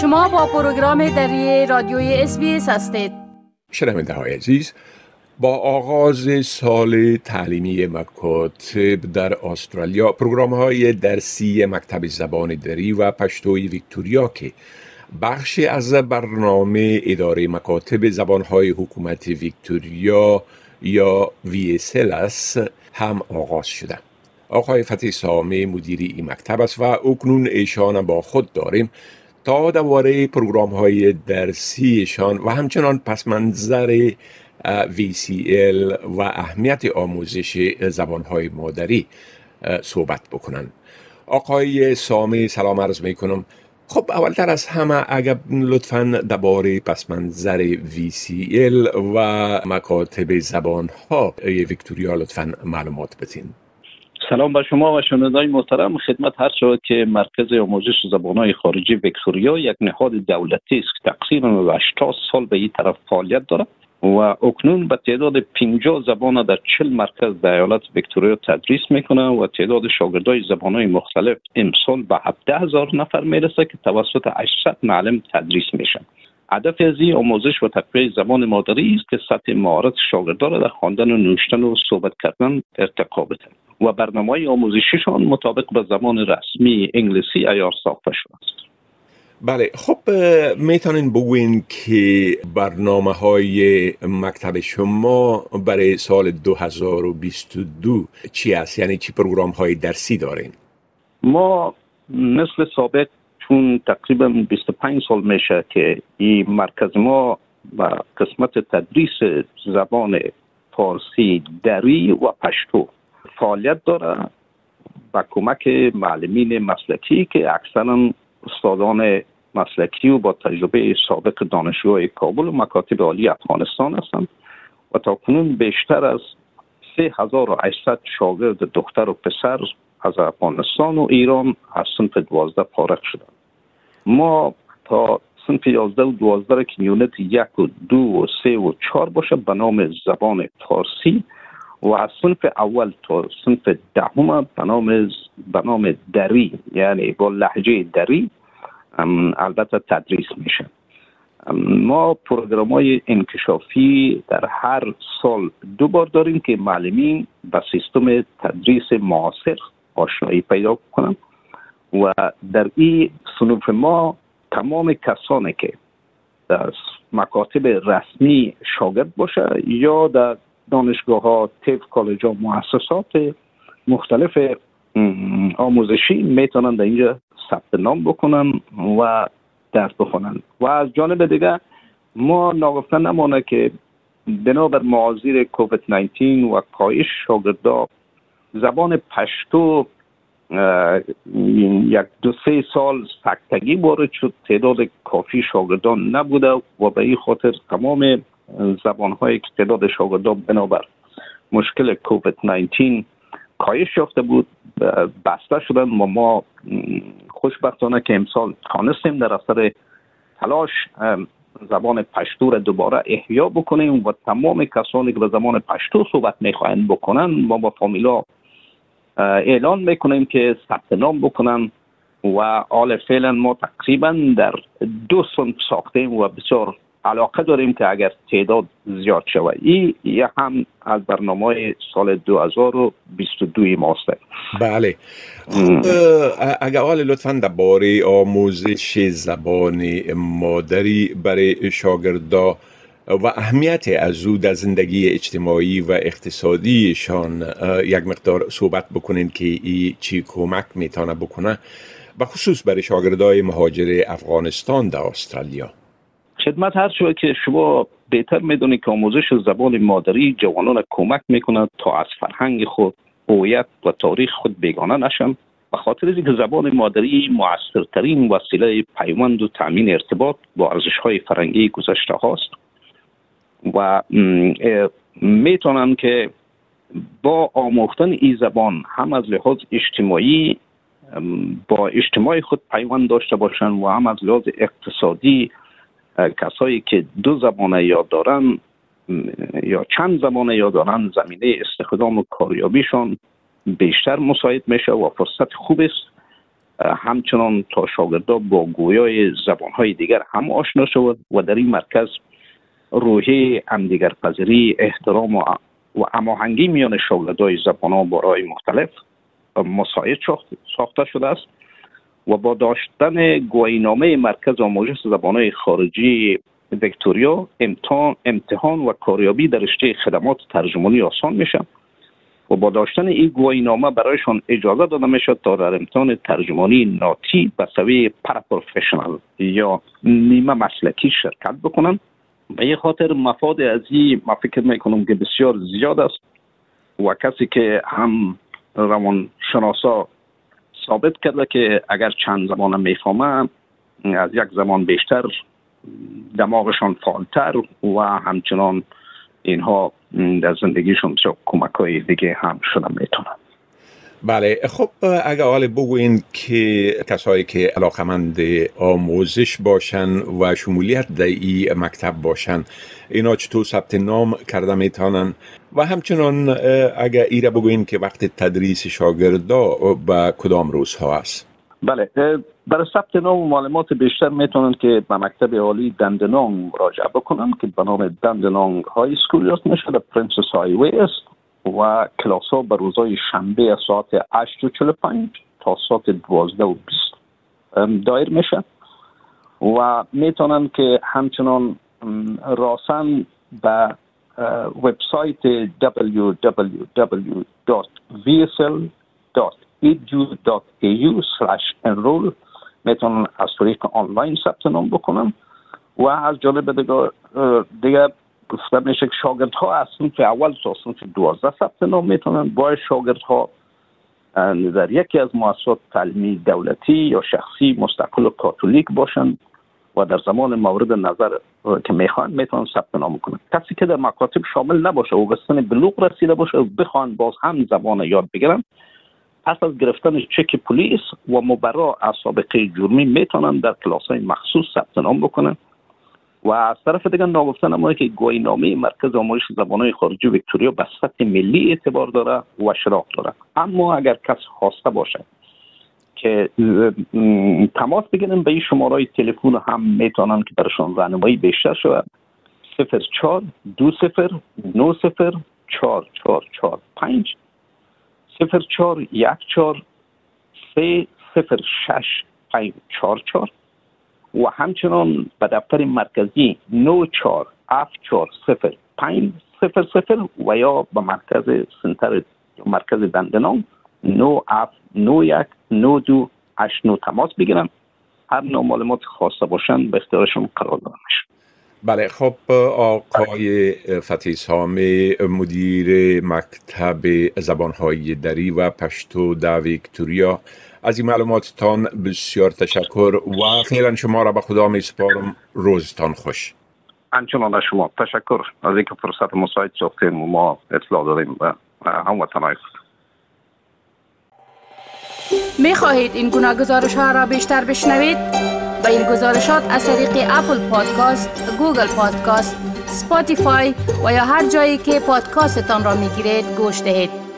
شما با پروگرام دری رادیوی SBS هستید. شنونده های عزیز با آغاز سال تعلیمی مکاتب در استرالیا پروگرام های درسی مکتب زبان دری و پشتوی ویکتوریا که بخشی از برنامه اداره مکاتب زبان های حکومت ویکتوریا یا VSL اس هم آغاز شده. آقای فتح سامه مدیری این مکتب است و اکنون ایشان با خود داریم. تا دواره پروگرام های درسیشان و همچنان پس منظر VCL و اهمیت آموزش زبان های مادری صحبت بکنن. آقای سامه سلام عرض می کنم خب اولتر از همه اگر لطفا درباره پس منظر VCL و مکاتب زبان ها ویکتوریا لطفا معلومات بتین سلام به شما و شنوندگان محترم. خدمت هر شود که مرکز آموزش زبانهای خارجی ویکتوریا یک نهاد دولتی است که تقریبا 80 سال به این طرف فعالیت دارد و اکنون به تعداد 50 زبان در 40 مرکز در ایالت ویکتوریا تدریس می‌کنه و تعداد شاگردای زبانهای مختلف امسال به 17 هزار نفر می‌رسه که توسط 800 معلم تدریس میشن. هدف از این آموزش و تقویه زبان مادری است که سطح مهارت شاگردان را در خواندن و نوشتن و صحبت کردن ارتقا بده. و برنامه آموزشیشان مطابق به زبان رسمی انگلیسی ایار ساخته شده است بله خب می‌تونین بگوین که برنامه های مکتب شما برای سال 2022 چی است؟ یعنی چی پروگرام های درسی دارین؟ ما مثل سابق چون تقریبا 25 سال میشه که این مرکز ما و قسمت تدریس زبان فارسی دری و پشتو فعالیت داره با کمک معلمین مسلکی که اکثرا استادان مسلکی و با تجربه سابق دانشجوهای کابل و مکاتب عالی افغانستان هستند و تا کنون بیشتر از 3800 شاگرد دختر و پسر از افغانستان و ایران از صنف دوازده فارغ شدند. ما تا صنف 11 و 12 که یونت یک و دو و سه و چهار باشه به نام زبان فارسی و از صنف اول تا صنف دهم به نام به نام دری یعنی با لحجه دری البته تدریس میشه. ما پروگرام های انکشافی در هر سال دو بار داریم که معلمین به سیستم تدریس معاصر آشنایی پیدا کنند و در این صنوف ما تمام کسانی که در مکاتب رسمی شاگرد باشه یا در دانشگاه ها تیف کالج ها مؤسسات مختلف آموزشی می‌تونن در اینجا ثبت نام بکنن و درس بخونن. و از جانب دیگه ما ناگفته نمانه که بنابر معاذیر کووید 19 و کاهش شاگردا زبان پشتو یک دو سه سال سکتگی وارد شد تعداد کافی شاگردان نبوده و به این خاطر تمام زبان هایی که تعداد شاگردان بنابر مشکل کووید 19 کاهش یافته بود بسته شدن و ما خوشبختانه که امسال تانستیم در اثر تلاش زبان پشتو را دوباره احیا بکنیم و تمام کسانی که به زبان پشتو صحبت می‌خواهند بکنن ما با فامیلا اعلان می‌کنیم که ثبت نام بکنن و حال فعلا ما تقریبا در دو صنف ساختیم و بسیار علاقه داریم که اگر تعداد زیاد شود. این یه هم از برنامه سال 2022 ماست بله. خب اگر حال لطفا درباره آموزش زبان مادری برای شاگردا و اهمیت از او در زندگی اجتماعی و اقتصادیشان یک مقدار صحبت بکنین که ای چی کمک می‌تونه بکنه و خصوص برای شاگردای مهاجر افغانستان در استرالیا. خدمت هر شده که شما بهتر می‌دونید که آموزش زبان مادری جوانان کمک می‌کند تا از فرهنگ خود هویت و تاریخ خود بیگانه نشن به خاطر اینکه زبان مادری موثرترین وسیله پیوند و تامین ارتباط با ارزش های فرهنگی گذشته هاست و می‌تونن که با آموختن این زبان هم از لحاظ اجتماعی با اجتماع خود پیوند داشته باشند و هم از لحاظ اقتصادی کسایی که دو زبانه یاد دارن یا چند زبانه یاد دارن زمینه استخدام و کاریابیشان بیشتر مساعد میشه و فرصت خوب است. همچنان تا شاگردا با گویای زبان های دیگر هم آشنا شود و در این مرکز روحی همدیگر پذیری احترام و هماهنگی میان شاگردای زبان ها برای مختلف مساعد ساخته شده است. و با داشتن گواهینامه مرکز آموزش زبان خارجی ویکتوریا امتحان, امتحان و کاریابی در رشته خدمات ترجمانی آسان میشه و با داشتن این گواهینامه برایشان اجازه داده می‌شد تا در امتحان ترجمانی ناتی به سوی پرپروفشنال یا نیمه مسلکی شرکت بکنند. به این خاطر مفاد از این ما فکر می‌کنم که بسیار زیاد است و کسی که هم روان شناسا ثابت کرده که اگر چند زمان می‌فهمه از یک زمان بیشتر دماغشان فعالتر و همچنان اینها در زندگیشون کمک های دیگه هم شده می‌تونن بله. خب اگر حال بگوین که کسایی که علاقمند آموزش باشن و شمولیت در ای مکتب باشن اینا چطور ثبت نام کرده می‌تونن؟ و همچنان اگر ایره بگوین که وقت تدریس شاگردا به کدام روزها است؟ بله. برای ثبت نام و معلومات بیشتر می‌تونن که به مکتب عالی دندنانگ مراجعه بکنن که به نام دندنانگ High School یاد میشه در Princes Highway است و کلاس ها به روزهای شنبه ساعت 8 و 45 تا ساعت 12 و 20 دایر میشه. و می‌تونن که همچنان راسن به وبسایت www.vsl.edu.au/enroll می‌تونن از طریق آنلاین ثبت نام بکنن. و از جالب دیگه گفته میشه که شاگرد ها از صنف اول تا صنف دوازده ثبت نام می‌تونن با شاگرد ها در یکی از مؤسسات تعلیمی دولتی یا شخصی مستقل و کاتولیک باشند و در زمان مورد نظر که می‌خوان می‌تونن ثبت نام کنن. کسی که در مکاتب شامل نباشه و به سن بلوغ رسیده باشه و بخوان باز هم زبان یاد بگیرن پس از گرفتن چک پلیس و مبرا از سابقه جرمی می‌تونن در کلاس های مخصوص ثبت نام بکنن. و از طرف دیگر ناگفته نمونه که نامه مرکز آموزش زبانهای خارجی ویکتوریا به سطح ملی اعتبار داره و شراق داره. اما اگر کس خواسته باشه که تماس بگیرن به این شماره تلفن هم می‌تونن که برشان راهنمایی بیشتر شود. صفر چار دو صفر نو صفر چار چار چار پنج. صفر چار یک چار سه صفر شش پنج چار چار و همچنان به دفتر مرکزی نو چار اف چار صفر پنج صفر صفر و یا به مرکز سنتر مرکز دندنان نو اف نو یک نو دو هشت نو تماس بگیرن. هر نوع معلومات خواسته باشن به اختیارشون قرار دادن بله خب آقای فتیح سامی مدیر مکتب زبانهای دری و پشتو در ویکتوریا از این معلوماتتان بسیار تشکر و فعلا شما را به خدا می سپارم روزتان خوش انچنان از شما تشکر از اینکه فرصت مساعد ساختیم و ما اطلاع داریم به هموطنهای خود می خواهید این گونه گزارش ها را بیشتر بشنوید؟ با این گزارشات از طریق Apple Podcast، Google Podcast، Spotify و یا هر جایی که پادکاستتان را می گیرید گوش دهید.